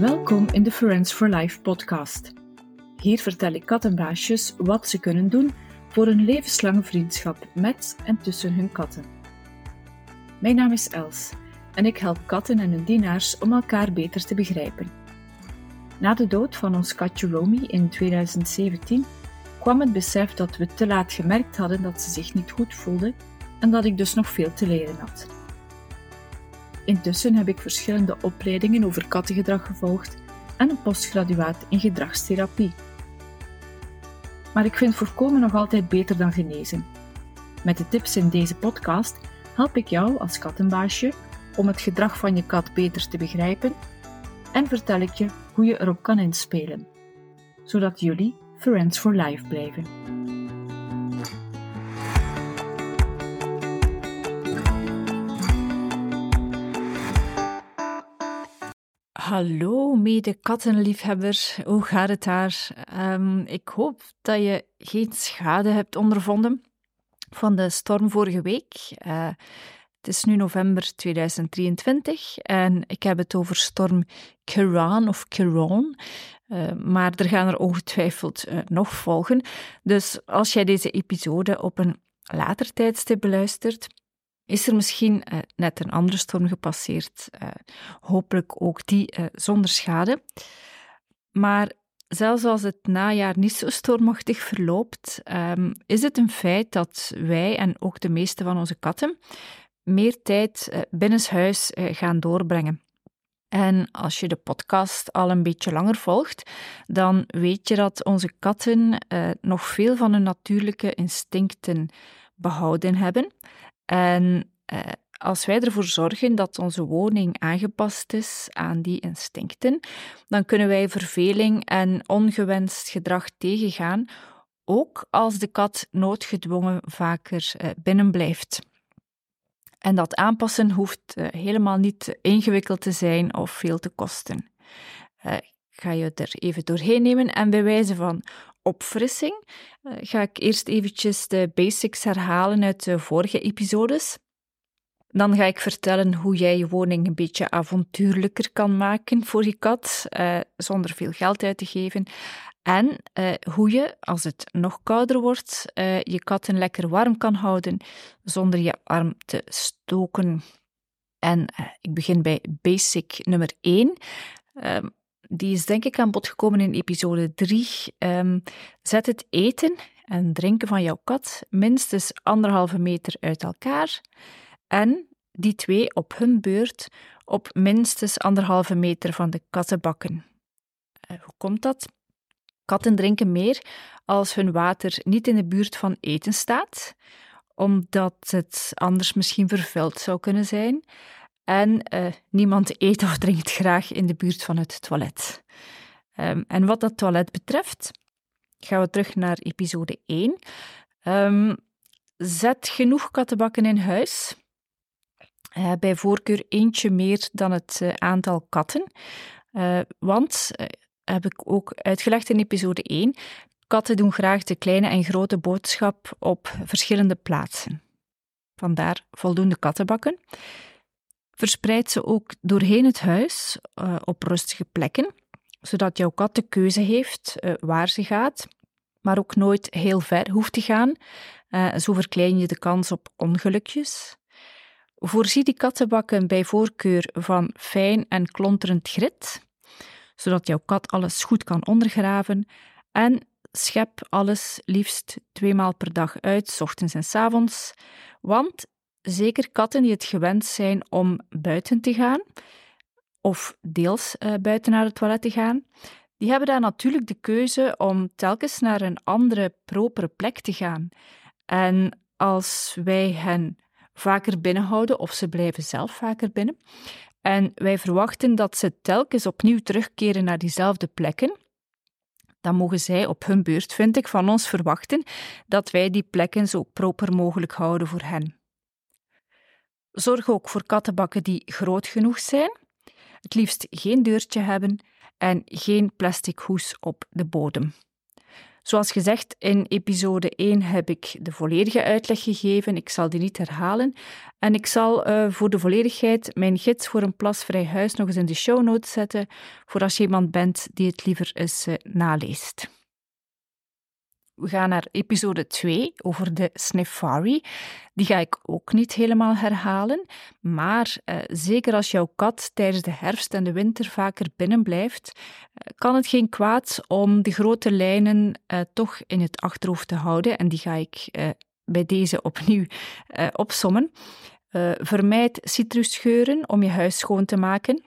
Welkom in de Friends for Life podcast. Hier vertel ik kattenbaasjes wat ze kunnen doen voor een levenslange vriendschap met en tussen hun katten. Mijn naam is Els en ik help katten en hun dienaars om elkaar beter te begrijpen. Na de dood van ons katje Romy in 2017 kwam het besef dat we te laat gemerkt hadden dat ze zich niet goed voelde en dat ik dus nog veel te leren had. Intussen heb ik verschillende opleidingen over kattengedrag gevolgd en een postgraduaat in gedragstherapie. Maar ik vind voorkomen nog altijd beter dan genezen. Met de tips in deze podcast help ik jou als kattenbaasje om het gedrag van je kat beter te begrijpen en vertel ik je hoe je erop kan inspelen, zodat jullie Friends for Life blijven. Hallo mede kattenliefhebber, hoe gaat het daar? Um, ik hoop dat je geen schade hebt ondervonden van de storm vorige week. Uh, het is nu november 2023 en ik heb het over storm Kiran of Kiron. Uh, maar er gaan er ongetwijfeld uh, nog volgen. Dus als jij deze episode op een later tijdstip beluistert, is er misschien uh, net een andere storm gepasseerd. Uh, hopelijk ook die uh, zonder schade. Maar zelfs als het najaar niet zo stormachtig verloopt, um, is het een feit dat wij en ook de meeste van onze katten meer tijd binnenshuis gaan doorbrengen. En als je de podcast al een beetje langer volgt, dan weet je dat onze katten nog veel van hun natuurlijke instincten behouden hebben. En eh, als wij ervoor zorgen dat onze woning aangepast is aan die instincten, dan kunnen wij verveling en ongewenst gedrag tegengaan, ook als de kat noodgedwongen vaker eh, binnen blijft. En dat aanpassen hoeft eh, helemaal niet ingewikkeld te zijn of veel te kosten. Ik ga je er even doorheen nemen en bij wijze van opfrissing uh, ga ik eerst eventjes de basics herhalen uit de vorige episodes. Dan ga ik vertellen hoe jij je woning een beetje avontuurlijker kan maken voor je kat, uh, zonder veel geld uit te geven. En uh, hoe je, als het nog kouder wordt, je katten lekker warm kan houden zonder je arm te stoken. En ik begin bij basic nummer 1. Die is denk ik aan bod gekomen in episode 3. Um, ehm, zet het eten en drinken van jouw kat minstens anderhalve meter uit elkaar. En die twee op hun beurt op minstens anderhalve meter van de kattenbakken. Uh, hoe komt dat? Katten drinken meer als hun water niet in de buurt van eten staat, omdat het anders misschien vervuild zou kunnen zijn. En uh, niemand eet of drinkt graag in de buurt van het toilet. Um, en wat dat toilet betreft, gaan we terug naar episode 1. Um, ehm, zet genoeg kattenbakken in huis. Uh, bij voorkeur eentje meer dan het uh, aantal katten. Want, heb ik ook uitgelegd in episode 1, katten doen graag de kleine en grote boodschap op verschillende plaatsen. Vandaar voldoende kattenbakken. Verspreid ze ook doorheen het huis uh, op rustige plekken, zodat jouw kat de keuze heeft uh, waar ze gaat, maar ook nooit heel ver hoeft te gaan. Uh, zo verklein je de kans op ongelukjes. Voorzie die kattenbakken bij voorkeur van fijn en klonterend grit, zodat jouw kat alles goed kan ondergraven. En schep alles liefst twee maal per dag uit, ochtends en s avonds. Want zeker katten die het gewend zijn om buiten te gaan, of deels uh, buiten naar het toilet te gaan, die hebben dan natuurlijk de keuze om telkens naar een andere, propere plek te gaan. En als wij hen vaker binnenhouden, of ze blijven zelf vaker binnen, en wij verwachten dat ze telkens opnieuw terugkeren naar diezelfde plekken, dan mogen zij op hun beurt, vind ik, van ons verwachten dat wij die plekken zo proper mogelijk houden voor hen. Zorg ook voor kattenbakken die groot genoeg zijn, het liefst geen deurtje hebben en geen plastic hoes op de bodem. Zoals gezegd, in episode 1 heb ik de volledige uitleg gegeven. Ik zal die niet herhalen. En ik zal uh, voor de volledigheid mijn gids voor een plasvrij huis nog eens in de show notes zetten, voor als je iemand bent die het liever eens uh, naleest. We gaan naar episode 2 over de Sniffari. Die ga ik ook niet helemaal herhalen, maar eh, zeker als jouw kat tijdens de herfst en de winter vaker binnen blijft, eh, kan het geen kwaad om de grote lijnen eh, toch in het achterhoofd te houden. En die ga ik bij deze opnieuw opsommen. Vermijd citrusgeuren om je huis schoon te maken.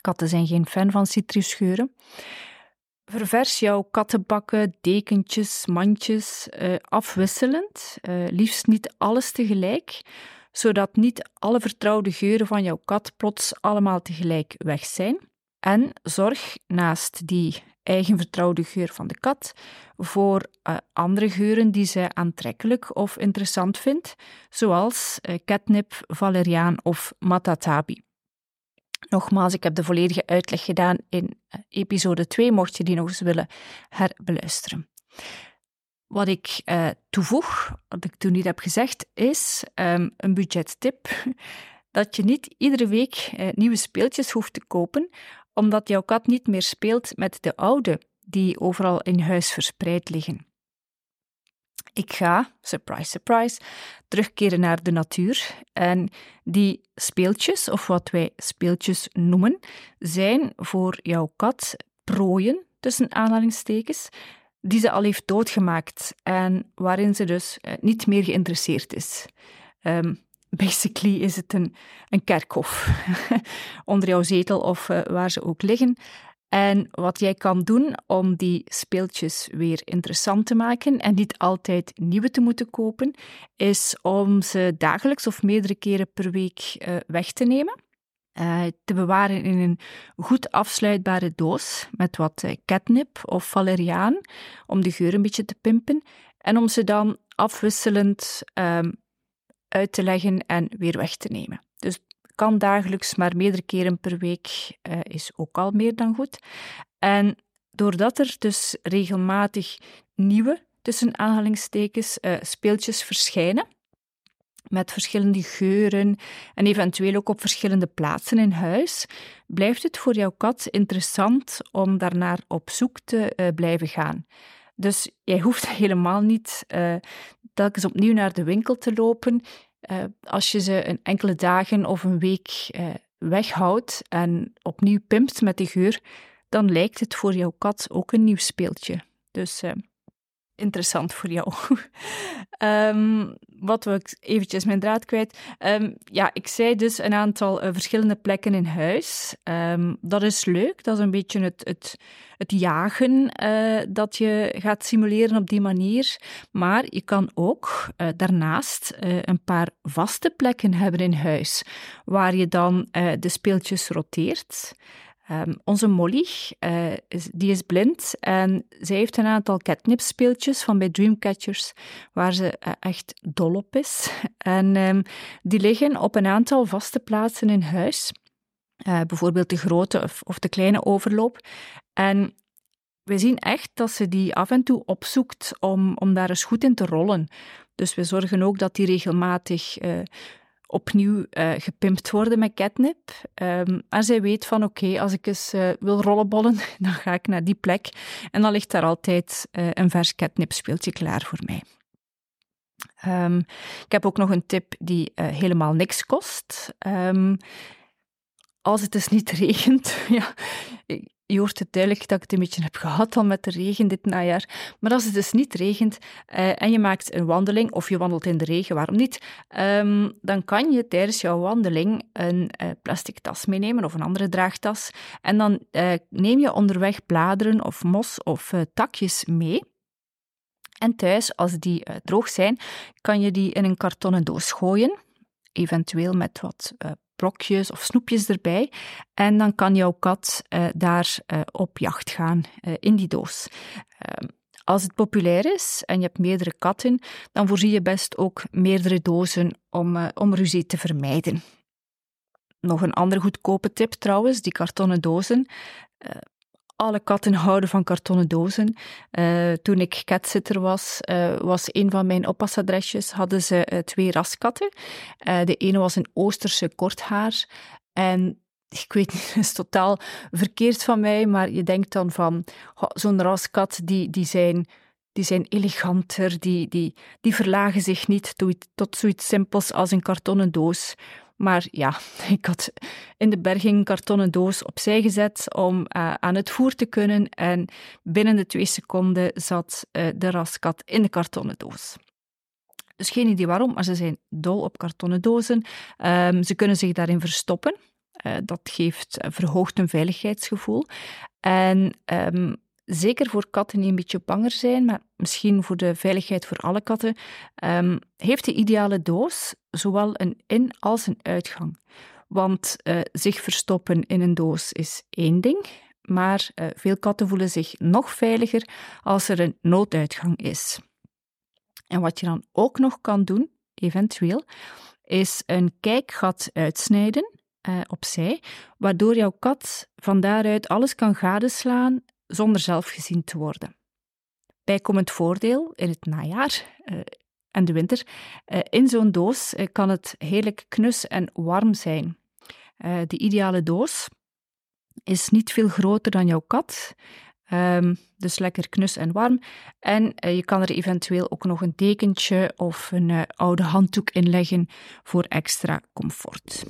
Katten zijn geen fan van citrusgeuren. Ververs jouw kattenbakken, dekentjes, mandjes uh, afwisselend, uh, liefst niet alles tegelijk, zodat niet alle vertrouwde geuren van jouw kat plots allemaal tegelijk weg zijn. En zorg naast die eigen vertrouwde geur van de kat voor uh, andere geuren die zij aantrekkelijk of interessant vindt, zoals catnip, valeriaan of matatabi. Nogmaals, ik heb de volledige uitleg gedaan in eh, episode 2, mocht je die nog eens willen herbeluisteren. Wat ik uh, toevoeg, wat ik toen niet heb gezegd, is um, een budgettip. Dat je niet iedere week uh, nieuwe speeltjes hoeft te kopen, omdat jouw kat niet meer speelt met de oude die overal in huis verspreid liggen. Ik ga, surprise, surprise, terugkeren naar de natuur. En die speeltjes, of wat wij speeltjes noemen, zijn voor jouw kat prooien, tussen aanhalingstekens, die ze al heeft doodgemaakt en waarin ze dus eh, niet meer geïnteresseerd is. Um, basically is het een, een kerkhof onder jouw zetel of uh, waar ze ook liggen. En wat jij kan doen om die speeltjes weer interessant te maken en niet altijd nieuwe te moeten kopen, is om ze dagelijks of meerdere keren per week uh, weg te nemen. Uh, te bewaren in een goed afsluitbare doos met wat uh, catnip of valeriaan om de geur een beetje te pimpen en om ze dan afwisselend um, uit te leggen en weer weg te nemen. Dus kan dagelijks, maar meerdere keren per week uh, is ook al meer dan goed. En doordat er dus regelmatig nieuwe, tussen aanhalingstekens, uh, speeltjes verschijnen, met verschillende geuren en eventueel ook op verschillende plaatsen in huis, blijft het voor jouw kat interessant om daarnaar op zoek te uh, blijven gaan. Dus jij hoeft helemaal niet telkens opnieuw naar de winkel te lopen. Uh, als je ze een enkele dagen of een week uh, weghoudt en opnieuw pimpt met de geur, dan lijkt het voor jouw kat ook een nieuw speeltje. Dus uh, interessant voor jou. um, wat wil ik eventjes mijn draad kwijt? Um, ja, ik zei dus een aantal uh, verschillende plekken in huis. Um, dat is leuk. Dat is een beetje het, het, het jagen uh, dat je gaat simuleren op die manier. Maar je kan ook uh, daarnaast een paar vaste plekken hebben in huis, waar je dan de speeltjes roteert. Um, onze Molly, uh, is, die is blind en zij heeft een aantal catnip-speeltjes van bij Dreamcatchers waar ze uh, echt dol op is. En um, die liggen op een aantal vaste plaatsen in huis. Uh, bijvoorbeeld de grote of, of, de kleine overloop. En we zien echt dat ze die af en toe opzoekt om, om daar eens goed in te rollen. Dus we zorgen ook dat die regelmatig opnieuw uh, gepimpt worden met catnip. Um, en zij weet van oké, als ik eens uh, wil rollenbollen, dan ga ik naar die plek. En dan ligt daar altijd uh, een vers catnip speeltje klaar voor mij. Um, ik heb ook nog een tip die helemaal niks kost. Um, als het dus niet regent, ja, je hoort het duidelijk dat ik het een beetje heb gehad al met de regen dit najaar. Maar als het dus niet regent uh, en je maakt een wandeling of je wandelt in de regen, waarom niet? Um, dan kan je tijdens jouw wandeling een uh, plastic tas meenemen of een andere draagtas. En dan uh, neem je onderweg bladeren of mos of takjes mee. En thuis, als die droog zijn, kan je die in een kartonnen doos gooien. Eventueel met wat blokjes of snoepjes erbij. En dan kan jouw kat uh, daar uh, op jacht gaan uh, in die doos. Ehm, als het populair is en je hebt meerdere katten, dan voorzie je best ook meerdere dozen om, om ruzie te vermijden. Nog een andere goedkope tip trouwens, die kartonnen dozen alle katten houden van kartonnen dozen. Uh, toen ik catsitter was, uh, was een van mijn oppasadresjes, hadden ze uh, twee raskatten. de ene was een Oosterse korthaar en ik weet niet, het is totaal verkeerd van mij, maar je denkt dan van zo'n raskat, die, die, zijn, die zijn eleganter, die, die, die verlagen zich niet tot zoiets simpels als een kartonnen doos. Maar ja, ik had in de berging kartonnen doos opzij gezet om uh, aan het voer te kunnen. En binnen de twee seconden zat uh, de raskat in de kartonnen doos. Dus geen idee waarom, maar ze zijn dol op kartonnen dozen. Um, ze kunnen zich daarin verstoppen. Uh, dat geeft verhoogd een veiligheidsgevoel. En um, zeker voor katten die een beetje banger zijn, maar misschien voor de veiligheid voor alle katten, um, heeft de ideale doos zowel een in- als een uitgang. Want uh, zich verstoppen in een doos is één ding, maar uh, veel katten voelen zich nog veiliger als er een nooduitgang is. En wat je dan ook nog kan doen, eventueel, is een kijkgat uitsnijden uh, opzij, waardoor jouw kat van daaruit alles kan gadeslaan zonder zelf gezien te worden. Bijkomend voordeel in het najaar uh, en de winter. Uh, in zo'n doos uh, kan het heerlijk knus en warm zijn. de ideale doos is niet veel groter dan jouw kat. Um, dus lekker knus en warm. En je kan er eventueel ook nog een dekentje of een oude handdoek in leggen voor extra comfort.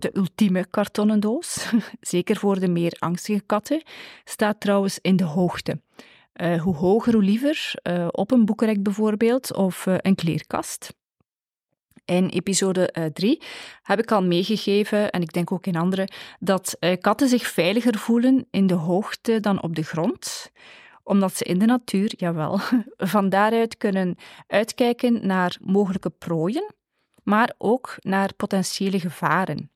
De ultieme kartonnen doos, zeker voor de meer angstige katten, staat trouwens in de hoogte. Uh, hoe hoger, hoe liever, uh, op een boekenrek bijvoorbeeld, of uh, een kleerkast. In episode 3 heb ik al meegegeven, en ik denk ook in andere, dat katten zich veiliger voelen in de hoogte dan op de grond omdat ze in de natuur, jawel, van daaruit kunnen uitkijken naar mogelijke prooien, maar ook naar potentiële gevaren.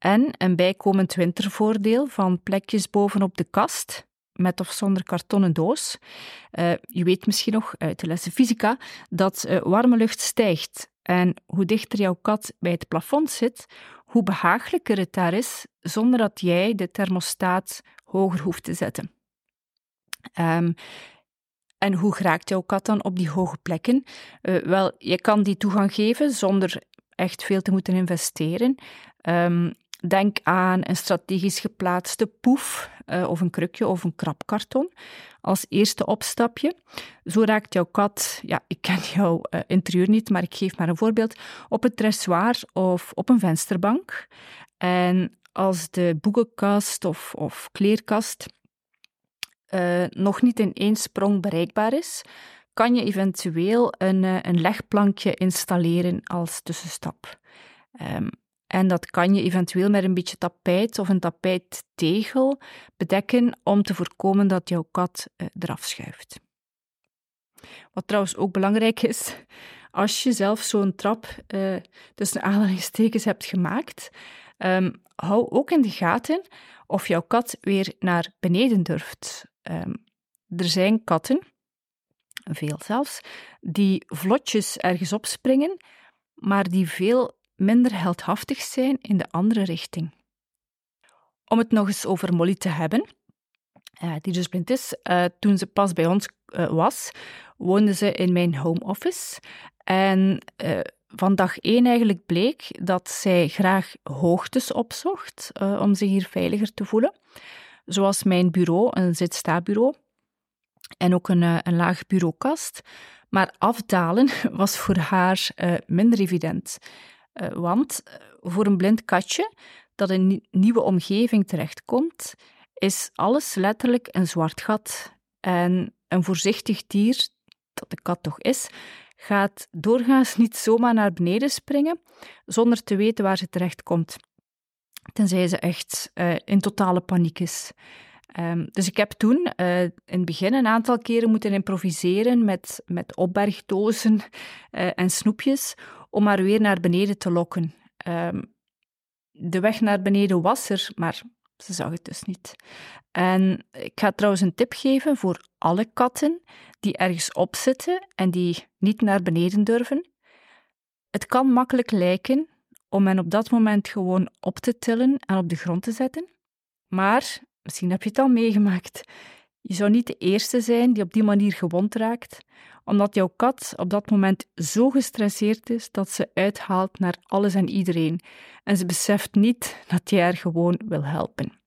En een bijkomend wintervoordeel van plekjes bovenop de kast, met of zonder kartonnen doos. Uh, je weet misschien nog uit de lessen fysica dat uh, warme lucht stijgt. En hoe dichter jouw kat bij het plafond zit, hoe behagelijker het daar is, zonder dat jij de thermostaat hoger hoeft te zetten. Um, en hoe raakt jouw kat dan op die hoge plekken? Uh, wel, je kan die toegang geven zonder echt veel te moeten investeren. Um, Denk aan een strategisch geplaatste poef uh, of een krukje of een krabkarton als eerste opstapje. Zo raakt jouw kat, ja, ik ken jouw uh, interieur niet, maar ik geef maar een voorbeeld, op het dressoir of op een vensterbank. En als de boekenkast of, of kleerkast uh, nog niet in één sprong bereikbaar is, kan je eventueel een, een legplankje installeren als tussenstap. Um, en dat kan je eventueel met een beetje tapijt of een tapijttegel bedekken om te voorkomen dat jouw kat uh, eraf schuift. Wat trouwens ook belangrijk is, als je zelf zo'n trap uh, tussen aanhalingstekens hebt gemaakt, um, hou ook in de gaten of jouw kat weer naar beneden durft. Um, er zijn katten, veel zelfs, die vlotjes ergens opspringen, maar die veel minder heldhaftig zijn in de andere richting. Om het nog eens over Molly te hebben, uh, die dus blind is, uh, toen ze pas bij ons uh, was, woonde ze in mijn home office. En van dag één eigenlijk bleek dat zij graag hoogtes opzocht om zich hier veiliger te voelen. Zoals mijn bureau, een zit-sta-bureau, en ook een, een laag bureaukast. Maar afdalen was voor haar minder evident. Eh, want eh, voor een blind katje dat in een nieuwe omgeving terechtkomt, is alles letterlijk een zwart gat. En een voorzichtig dier, dat de kat toch is, gaat doorgaans niet zomaar naar beneden springen zonder te weten waar ze terechtkomt. Tenzij ze echt uh, in totale paniek is. Um, dus ik heb toen in het begin een aantal keren moeten improviseren met, met opbergdozen en snoepjes om haar weer naar beneden te lokken. Um, de weg naar beneden was er, maar ze zag het dus niet. En ik ga trouwens een tip geven voor alle katten die ergens op zitten en die niet naar beneden durven. Het kan makkelijk lijken om hen op dat moment gewoon op te tillen en op de grond te zetten. Maar, misschien heb je het al meegemaakt, je zou niet de eerste zijn die op die manier gewond raakt, omdat jouw kat op dat moment zo gestresseerd is dat ze uithaalt naar alles en iedereen. En ze beseft niet dat je haar gewoon wil helpen.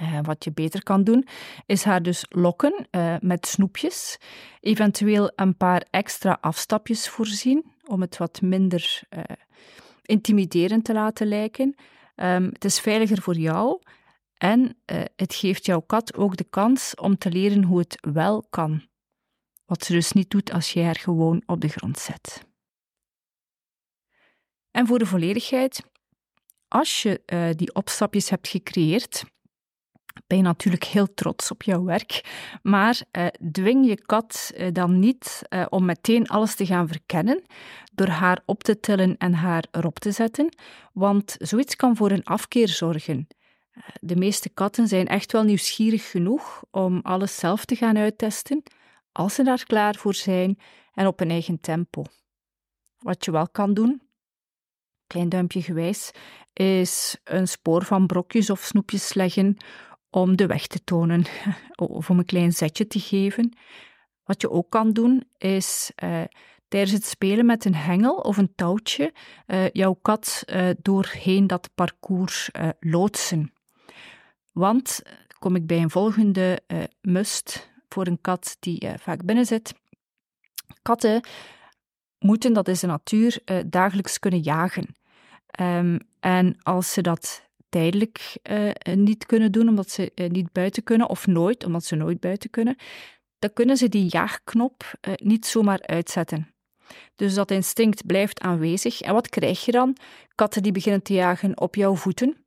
Uh, wat je beter kan doen, is haar dus lokken uh, met snoepjes, eventueel een paar extra afstapjes voorzien om het wat minder uh, intimiderend te laten lijken. Um, het is veiliger voor jou en het geeft jouw kat ook de kans om te leren hoe het wel kan. Wat ze dus niet doet als je haar gewoon op de grond zet. En voor de volledigheid, als je die opstapjes hebt gecreëerd, ben je natuurlijk heel trots op jouw werk, maar eh, dwing je kat eh, dan niet eh, om meteen alles te gaan verkennen door haar op te tillen en haar erop te zetten, want zoiets kan voor een afkeer zorgen. Eh, de meeste katten zijn echt wel nieuwsgierig genoeg om alles zelf te gaan uittesten, als ze daar klaar voor zijn en op een eigen tempo. Wat je wel kan doen, klein duimpje gewijs, is een spoor van brokjes of snoepjes leggen om de weg te tonen of om een klein zetje te geven. Wat je ook kan doen, is uh, tijdens het spelen met een hengel of een touwtje uh, jouw kat uh, doorheen dat parcours loodsen. Want, kom ik bij een volgende must voor een kat die vaak binnen zit. Katten moeten, dat is de natuur, dagelijks kunnen jagen. Um, en als ze dat tijdelijk niet kunnen doen, omdat ze niet buiten kunnen, of nooit, omdat ze nooit buiten kunnen, dan kunnen ze die jaagknop niet zomaar uitzetten. Dus dat instinct blijft aanwezig. En wat krijg je dan? Katten die beginnen te jagen op jouw voeten,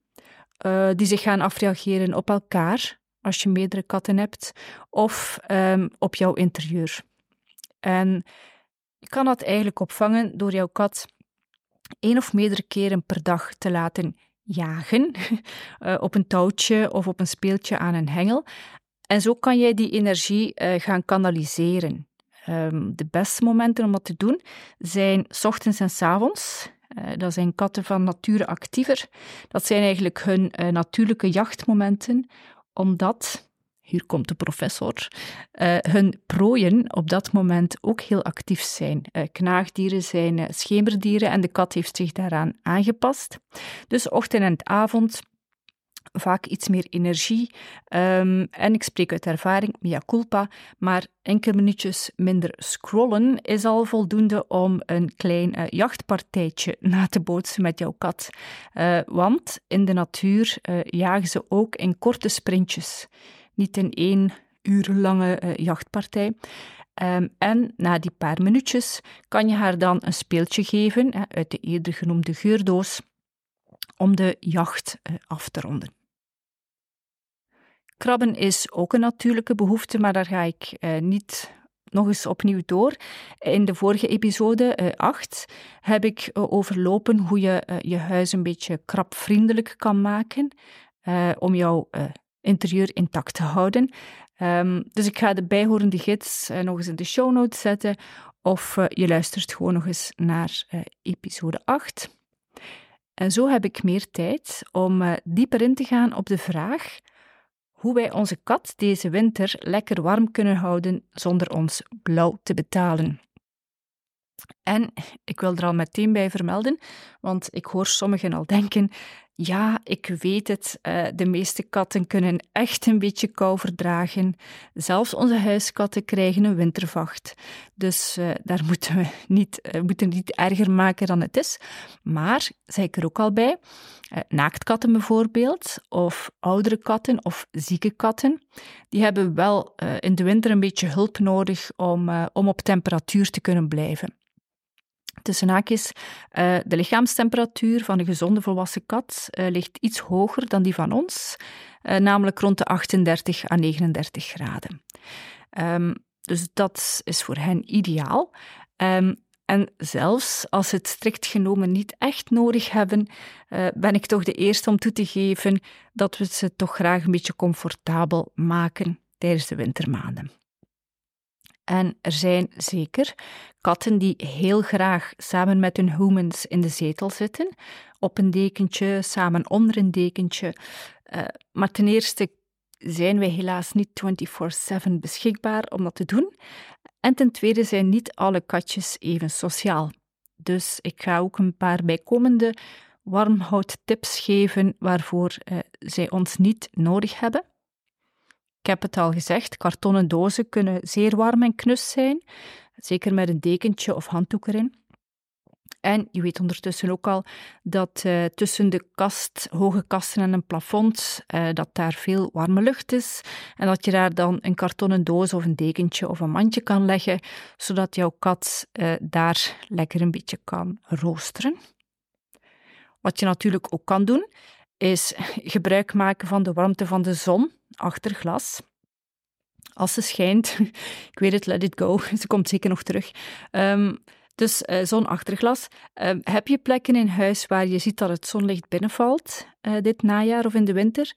die zich gaan afreageren op elkaar, als je meerdere katten hebt, of um, op jouw interieur. En je kan dat eigenlijk opvangen door jouw kat één of meerdere keren per dag te laten jagen uh, op een touwtje of op een speeltje aan een hengel. En zo kan jij die energie uh, gaan kanaliseren. Um, de beste momenten om dat te doen zijn s ochtends en s avonds. Uh, dat zijn katten van nature actiever. Dat zijn eigenlijk hun natuurlijke jachtmomenten, omdat hier komt de professor, uh, hun prooien op dat moment ook heel actief zijn. Knaagdieren zijn schemerdieren en de kat heeft zich daaraan aangepast. Dus ochtend en avond vaak iets meer energie. Um, en ik spreek uit ervaring, mea culpa, maar enkele minuutjes minder scrollen is al voldoende om een klein uh, jachtpartijtje na te bootsen met jouw kat. Uh, want in de natuur uh, jagen ze ook in korte sprintjes niet in één uur lange jachtpartij. Um, en na die paar minuutjes kan je haar dan een speeltje geven uit de eerder genoemde geurdoos om de jacht uh, af te ronden. Krabben is ook een natuurlijke behoefte, maar daar ga ik uh, niet nog eens opnieuw door. In de vorige episode uh, 8 heb ik overlopen hoe je je huis een beetje krabvriendelijk kan maken om jouw interieur intact te houden. Um, dus ik ga de bijhorende gids nog eens in de show notes zetten, of je luistert gewoon nog eens naar episode 8. En zo heb ik meer tijd om dieper in te gaan op de vraag hoe wij onze kat deze winter lekker warm kunnen houden zonder ons blauw te betalen. En ik wil er al meteen bij vermelden, want ik hoor sommigen al denken: ja, ik weet het. Uh, de meeste katten kunnen echt een beetje kou verdragen. Zelfs onze huiskatten krijgen een wintervacht. Dus uh, daar moeten we niet, uh, moeten niet erger maken dan het is. Maar, zei ik er ook al bij, naaktkatten bijvoorbeeld, of oudere katten of zieke katten, die hebben wel in de winter een beetje hulp nodig om, om op temperatuur te kunnen blijven tussen haakjes, uh, de lichaamstemperatuur van een gezonde volwassen kat uh, ligt iets hoger dan die van ons, uh, namelijk rond de 38 à 39 graden. Um, dus dat is voor hen ideaal. Um, en zelfs als ze het strikt genomen niet echt nodig hebben, ben ik toch de eerste om toe te geven dat we ze toch graag een beetje comfortabel maken tijdens de wintermaanden. En er zijn zeker katten die heel graag samen met hun humans in de zetel zitten, op een dekentje, samen onder een dekentje. Uh, maar ten eerste zijn wij helaas niet 24/7 beschikbaar om dat te doen. En ten tweede zijn niet alle katjes even sociaal. Dus ik ga ook een paar bijkomende warmhoudtips geven waarvoor uh, zij ons niet nodig hebben. Ik heb het al gezegd, kartonnen dozen kunnen zeer warm en knus zijn, zeker met een dekentje of handdoek erin. En je weet ondertussen ook al dat uh, tussen de kast, hoge kasten en een plafond, uh, dat daar veel warme lucht is. En dat je daar dan een kartonnen doos of een dekentje of een mandje kan leggen, zodat jouw kat uh, daar lekker een beetje kan roosteren. Wat je natuurlijk ook kan doen, is gebruik maken van de warmte van de zon achter glas. Als ze schijnt, ik weet het, let it go, ze komt zeker nog terug. Um, dus uh, zo'n achterglas. Uh, heb je plekken in huis waar je ziet dat het zonlicht binnenvalt uh, dit najaar of in de winter?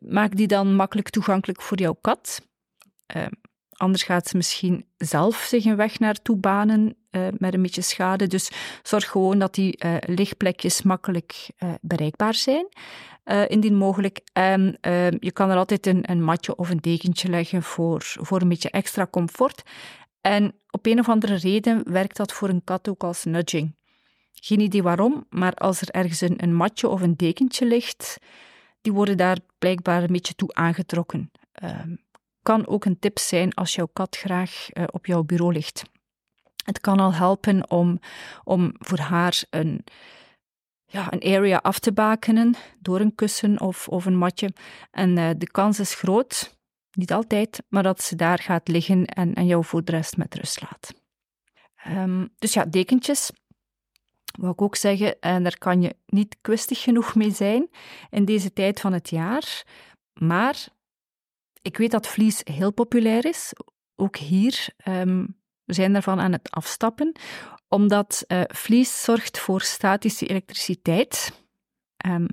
Maak die dan makkelijk toegankelijk voor jouw kat. Ehm, anders gaat ze misschien zelf zich een weg naartoe banen met een beetje schade. Dus zorg gewoon dat die lichtplekjes makkelijk bereikbaar zijn. indien mogelijk. En ehm, je kan er altijd een, een matje of een dekentje leggen voor, voor een beetje extra comfort. En op een of andere reden werkt dat voor een kat ook als nudging. Geen idee waarom, maar als er ergens een, een matje of een dekentje ligt, die worden daar blijkbaar een beetje toe aangetrokken. Uh, kan ook een tip zijn als jouw kat graag uh, op jouw bureau ligt. Het kan al helpen om, om voor haar een, ja, een area af te bakenen door een kussen of, of een matje. En uh, de kans is groot niet altijd, maar dat ze daar gaat liggen en, en jou voor de rest met rust laat. Um, dus ja, dekentjes, wil ik ook zeggen, en daar kan je niet kwistig genoeg mee zijn in deze tijd van het jaar. Maar ik weet dat vlies heel populair is, ook hier. Um, we zijn daarvan aan het afstappen, omdat uh, vlies zorgt voor statische elektriciteit. Um,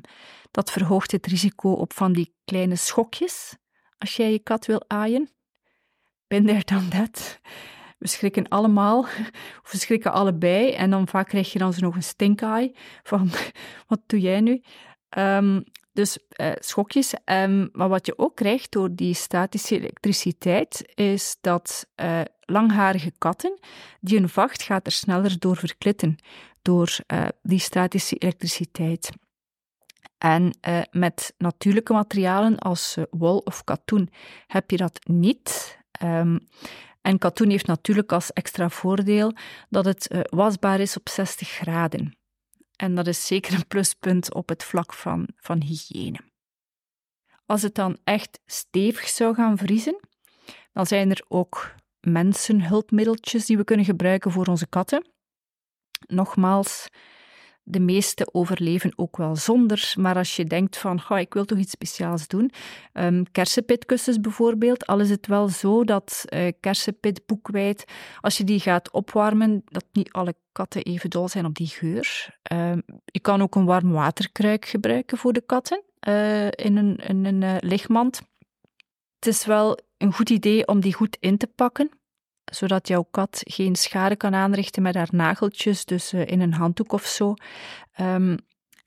dat verhoogt het risico op van die kleine schokjes als jij je kat wil aaien. Ben there dan dat. We schrikken allemaal, of we schrikken allebei. En dan vaak krijg je dan zo nog een stinkaai van, wat doe jij nu? Um, dus uh, schokjes. Um, maar wat je ook krijgt door die statische elektriciteit, is dat uh, langharige katten, die hun vacht gaat er sneller door verklitten, door uh, die statische elektriciteit. En uh, met natuurlijke materialen als uh, wol of katoen heb je dat niet. Um, en katoen heeft natuurlijk als extra voordeel dat het wasbaar is op 60 graden. En dat is zeker een pluspunt op het vlak van, van hygiëne. Als het dan echt stevig zou gaan vriezen, dan zijn er ook mensenhulpmiddeltjes die we kunnen gebruiken voor onze katten. Nogmaals, de meeste overleven ook wel zonder. Maar als je denkt van, oh, ik wil toch iets speciaals doen. Um, kersenpitkussens bijvoorbeeld. Al is het wel zo dat uh, kersenpit, boekwijd, als je die gaat opwarmen, dat niet alle katten even dol zijn op die geur. Um, je kan ook een warm waterkruik gebruiken voor de katten uh, in een, een uh, lichtmand. Het is wel een goed idee om die goed in te pakken zodat jouw kat geen schade kan aanrichten met haar nageltjes, dus uh, in een handdoek of zo. Um,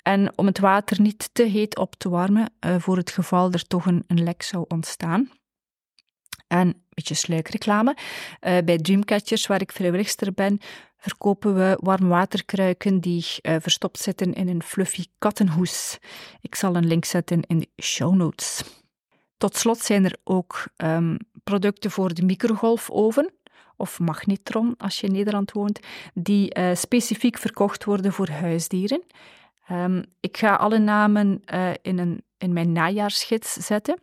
en om het water niet te heet op te warmen, uh, voor het geval er toch een, een lek zou ontstaan. En een beetje sluikreclame. Uh, bij Dreamcatchers, waar ik vrijwilligster ben, verkopen we warmwaterkruiken die verstopt zitten in een fluffy kattenhoes. Ik zal een link zetten in de show notes. Tot slot zijn er ook um, producten voor de microgolfoven of magnetron als je in Nederland woont, die uh, specifiek verkocht worden voor huisdieren. Um, ik ga alle namen uh, in, een, in mijn najaarsgids zetten,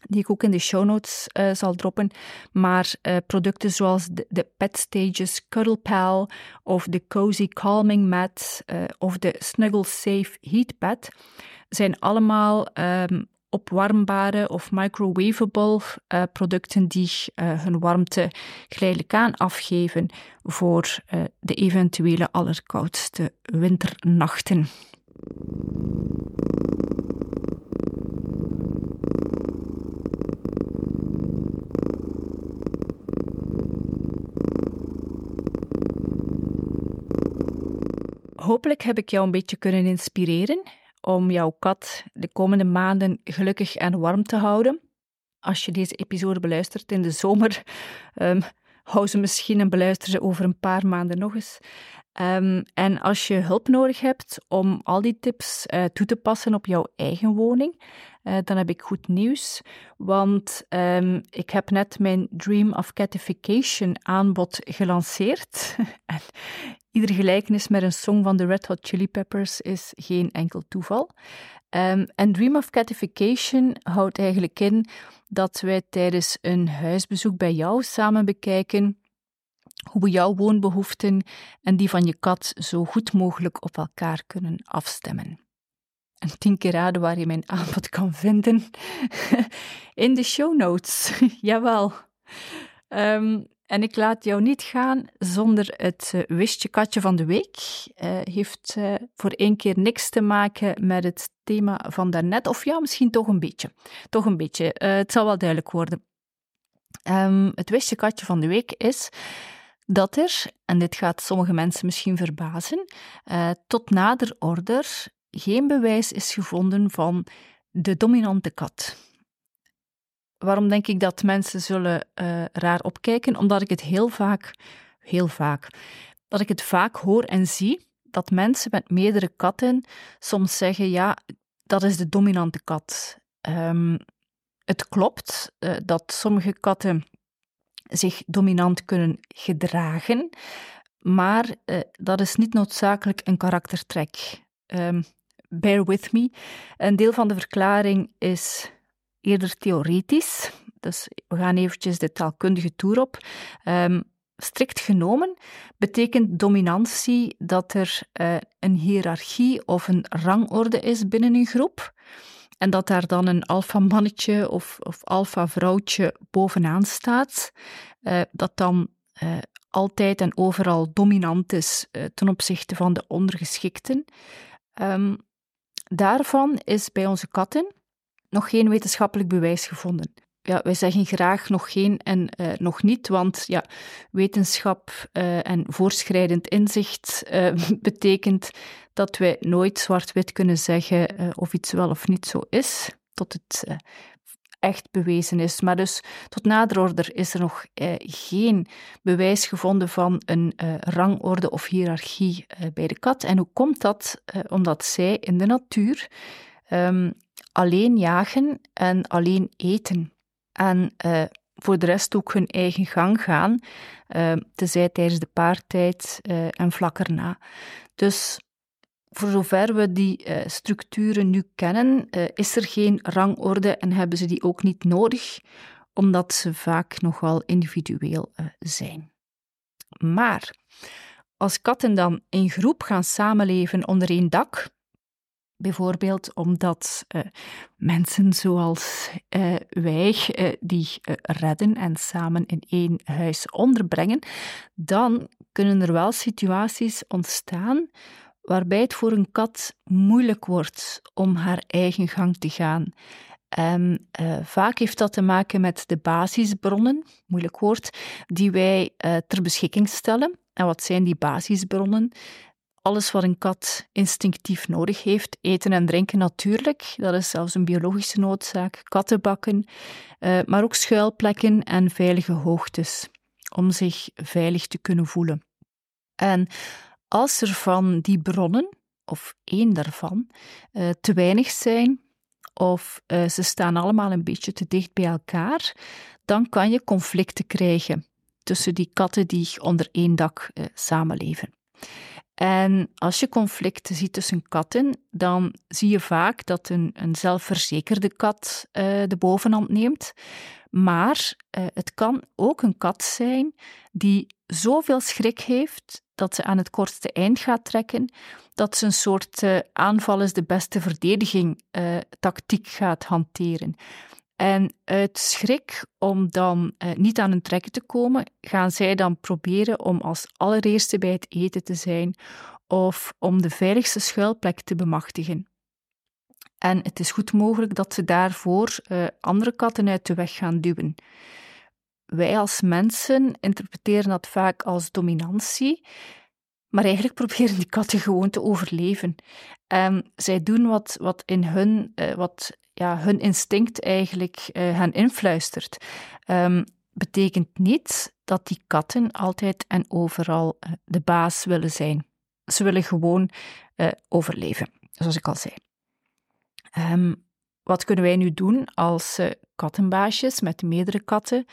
die ik ook in de show notes uh, zal droppen. Maar producten zoals de, Pet Stages Cuddle Pal of de Cozy Calming Mat of de Snuggle Safe Heat Pad zijn allemaal um, opwarmbare of microwavable eh, producten die eh, hun warmte geleidelijk aan afgeven voor eh, de eventuele allerkoudste winternachten. Hopelijk heb ik jou een beetje kunnen inspireren om jouw kat de komende maanden gelukkig en warm te houden. Als je deze episode beluistert in de zomer, um, hou ze misschien en beluister ze over een paar maanden nog eens. Um, en als je hulp nodig hebt om al die tips uh, toe te passen op jouw eigen woning, uh, dan heb ik goed nieuws. Want um, ik heb net mijn Dream of Catification aanbod gelanceerd. en iedere gelijkenis met een song van de Red Hot Chili Peppers is geen enkel toeval. Um, en Dream of Catification houdt eigenlijk in dat wij tijdens een huisbezoek bij jou samen bekijken hoe we jouw woonbehoeften en die van je kat zo goed mogelijk op elkaar kunnen afstemmen. En tien keer raden waar je mijn aanbod kan vinden. In de show notes, jawel. Um, en ik laat jou niet gaan zonder het uh, wistje katje van de week. Uh, heeft uh, voor één keer niks te maken met het thema van daarnet. Of ja, misschien toch een beetje. Toch een beetje. het zal wel duidelijk worden. Um, het wistje katje van de week is dat er, en dit gaat sommige mensen misschien verbazen, tot nader order geen bewijs is gevonden van de dominante kat. Waarom denk ik dat mensen zullen uh, raar opkijken? Omdat ik het heel vaak, heel vaak, dat ik het vaak hoor en zie dat mensen met meerdere katten soms zeggen: ja, dat is de dominante kat. Um, het klopt uh, dat sommige katten zich dominant kunnen gedragen, maar uh, dat is niet noodzakelijk een karaktertrek. Um, bear with me. Een deel van de verklaring is eerder theoretisch. Dus we gaan eventjes de taalkundige toer op. Um, strikt genomen betekent dominantie dat er uh, een hiërarchie of een rangorde is binnen een groep. En dat daar dan een alfa-mannetje of, of alfa-vrouwtje bovenaan staat, uh, dat dan uh, altijd en overal dominant is ten opzichte van de ondergeschikten. Um, daarvan is bij onze katten nog geen wetenschappelijk bewijs gevonden. Ja, wij zeggen graag nog geen en uh, nog niet, want ja, wetenschap uh, en voorschrijdend inzicht uh, betekent dat wij nooit zwart-wit kunnen zeggen of iets wel of niet zo is, tot het echt bewezen is. Maar dus tot nader order is er nog geen bewijs gevonden van een rangorde of hiërarchie bij de kat. En hoe komt dat? omdat zij in de natuur um, alleen jagen en alleen eten. En uh, voor de rest ook hun eigen gang gaan, uh, tezij tijdens de paartijd uh, en vlak erna. Dus voor zover we die structuren nu kennen, is er geen rangorde en hebben ze die ook niet nodig, omdat ze vaak nogal individueel zijn. Maar als katten dan in groep gaan samenleven onder één dak, Bijvoorbeeld omdat uh, mensen zoals uh, wij uh, die redden en samen in één huis onderbrengen, dan kunnen er wel situaties ontstaan waarbij het voor een kat moeilijk wordt om haar eigen gang te gaan. En vaak heeft dat te maken met de basisbronnen, moeilijk woord, die wij ter beschikking stellen. En wat zijn die basisbronnen? Alles wat een kat instinctief nodig heeft. Eten en drinken natuurlijk, dat is zelfs een biologische noodzaak. Kattenbakken, uh, maar ook schuilplekken en veilige hoogtes om zich veilig te kunnen voelen. En als er van die bronnen, of één daarvan, uh, te weinig zijn, of uh, ze staan allemaal een beetje te dicht bij elkaar, dan kan je conflicten krijgen tussen die katten die onder één dak samenleven. En als je conflicten ziet tussen katten, dan zie je vaak dat een, een zelfverzekerde kat uh, de bovenhand neemt. Maar uh, het kan ook een kat zijn die zoveel schrik heeft dat ze aan het kortste eind gaat trekken, dat ze een soort uh, aanval is de beste verdediging tactiek gaat hanteren. En uit schrik om dan eh, niet aan hun trekken te komen, gaan zij dan proberen om als allereerste bij het eten te zijn of om de veiligste schuilplek te bemachtigen. En het is goed mogelijk dat ze daarvoor uh, andere katten uit de weg gaan duwen. Wij als mensen interpreteren dat vaak als dominantie, Maar eigenlijk proberen die katten gewoon te overleven. En zij doen wat, wat in hun, uh, wat ja, hun instinct eigenlijk hen influistert. Um, betekent niet dat die katten altijd en overal uh, de baas willen zijn. Ze willen gewoon overleven, zoals ik al zei. Um, wat kunnen wij nu doen als kattenbaasjes met meerdere katten?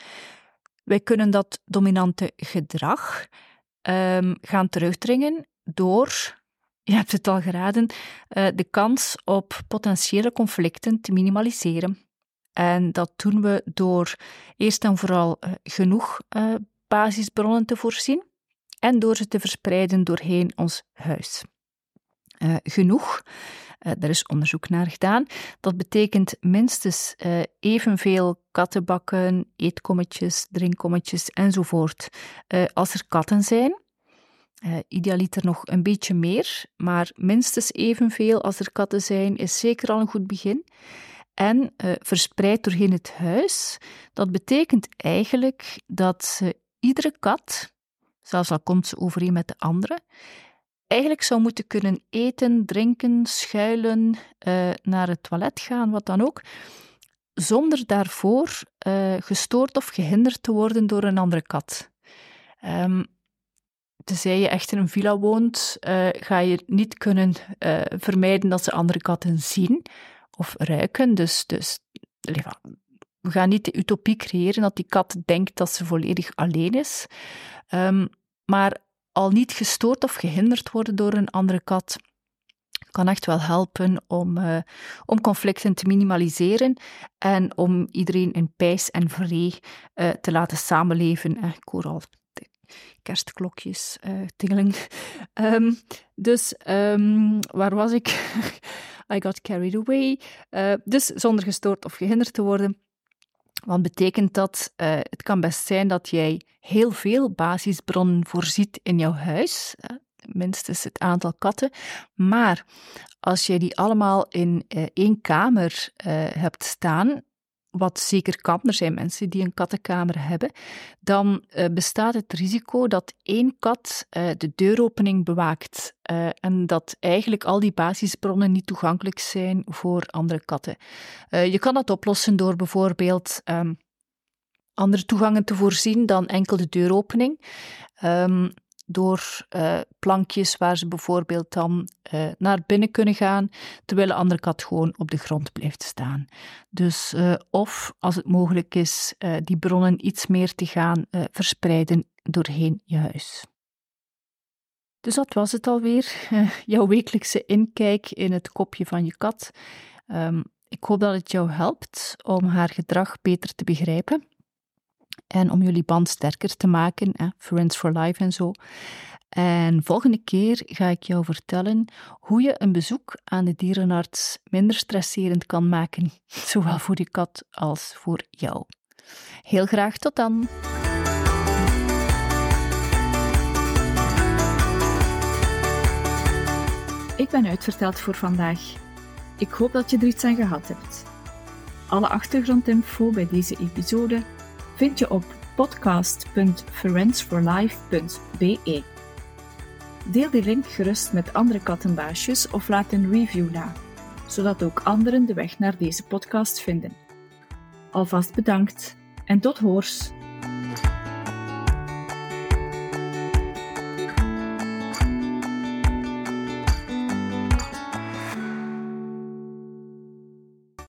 Wij kunnen dat dominante gedrag um, gaan terugdringen door, je hebt het al geraden, uh, de kans op potentiële conflicten te minimaliseren. En dat doen we door eerst en vooral uh, genoeg uh, basisbronnen te voorzien en door ze te verspreiden doorheen ons huis. genoeg, daar is onderzoek naar gedaan, dat betekent minstens evenveel kattenbakken, eetkommetjes, drinkkommetjes enzovoort als er katten zijn. Uh, idealiter nog een beetje meer, maar minstens evenveel als er katten zijn, is zeker al een goed begin. En uh, verspreid doorheen het huis. Dat betekent eigenlijk dat iedere kat, zelfs al komt ze overeen met de andere, eigenlijk zou moeten kunnen eten, drinken, schuilen, naar het toilet gaan, wat dan ook, zonder daarvoor gestoord of gehinderd te worden door een andere kat. Um, tenzij je echt in een villa woont, uh, ga je niet kunnen uh, vermijden dat ze andere katten zien of ruiken. Dus, dus we gaan niet de utopie creëren dat die kat denkt dat ze volledig alleen is. Um, maar al niet gestoord of gehinderd worden door een andere kat kan echt wel helpen om, uh, om conflicten te minimaliseren en om iedereen in pijs en vrede uh, te laten samenleven. Al kerstklokjes uh, tingelen. Um, dus um, waar was ik? I got carried away. Uh, dus zonder gestoord of gehinderd te worden. Wat betekent dat? Uh, het kan best zijn dat jij heel veel basisbronnen voorziet in jouw huis. minstens het aantal katten. Maar als jij die allemaal in één kamer hebt staan, wat zeker kan, er zijn mensen die een kattenkamer hebben, dan uh, bestaat het risico dat één kat uh, de deuropening bewaakt uh, en dat eigenlijk al die basisbronnen niet toegankelijk zijn voor andere katten. je kan dat oplossen door bijvoorbeeld um, andere toegangen te voorzien dan enkel de deuropening. Um, door uh, plankjes waar ze bijvoorbeeld dan uh, naar binnen kunnen gaan, terwijl de andere kat gewoon op de grond blijft staan. Dus uh, of, als het mogelijk is, die bronnen iets meer te gaan verspreiden doorheen je huis. Dus dat was het alweer, jouw wekelijkse inkijk in het kopje van je kat. Um, ik hoop dat het jou helpt om haar gedrag beter te begrijpen en om jullie band sterker te maken, Friends for Life en zo. En volgende keer ga ik jou vertellen hoe je een bezoek aan de dierenarts minder stresserend kan maken, zowel voor je kat als voor jou. Heel graag tot dan! Ik ben uitverteld voor vandaag. Ik hoop dat je er iets aan gehad hebt. Alle achtergrondinfo bij deze episode vind je op podcast.friendsforlife.be. Deel die link gerust met andere kattenbaasjes of laat een review na, zodat ook anderen de weg naar deze podcast vinden. Alvast bedankt en tot hoors!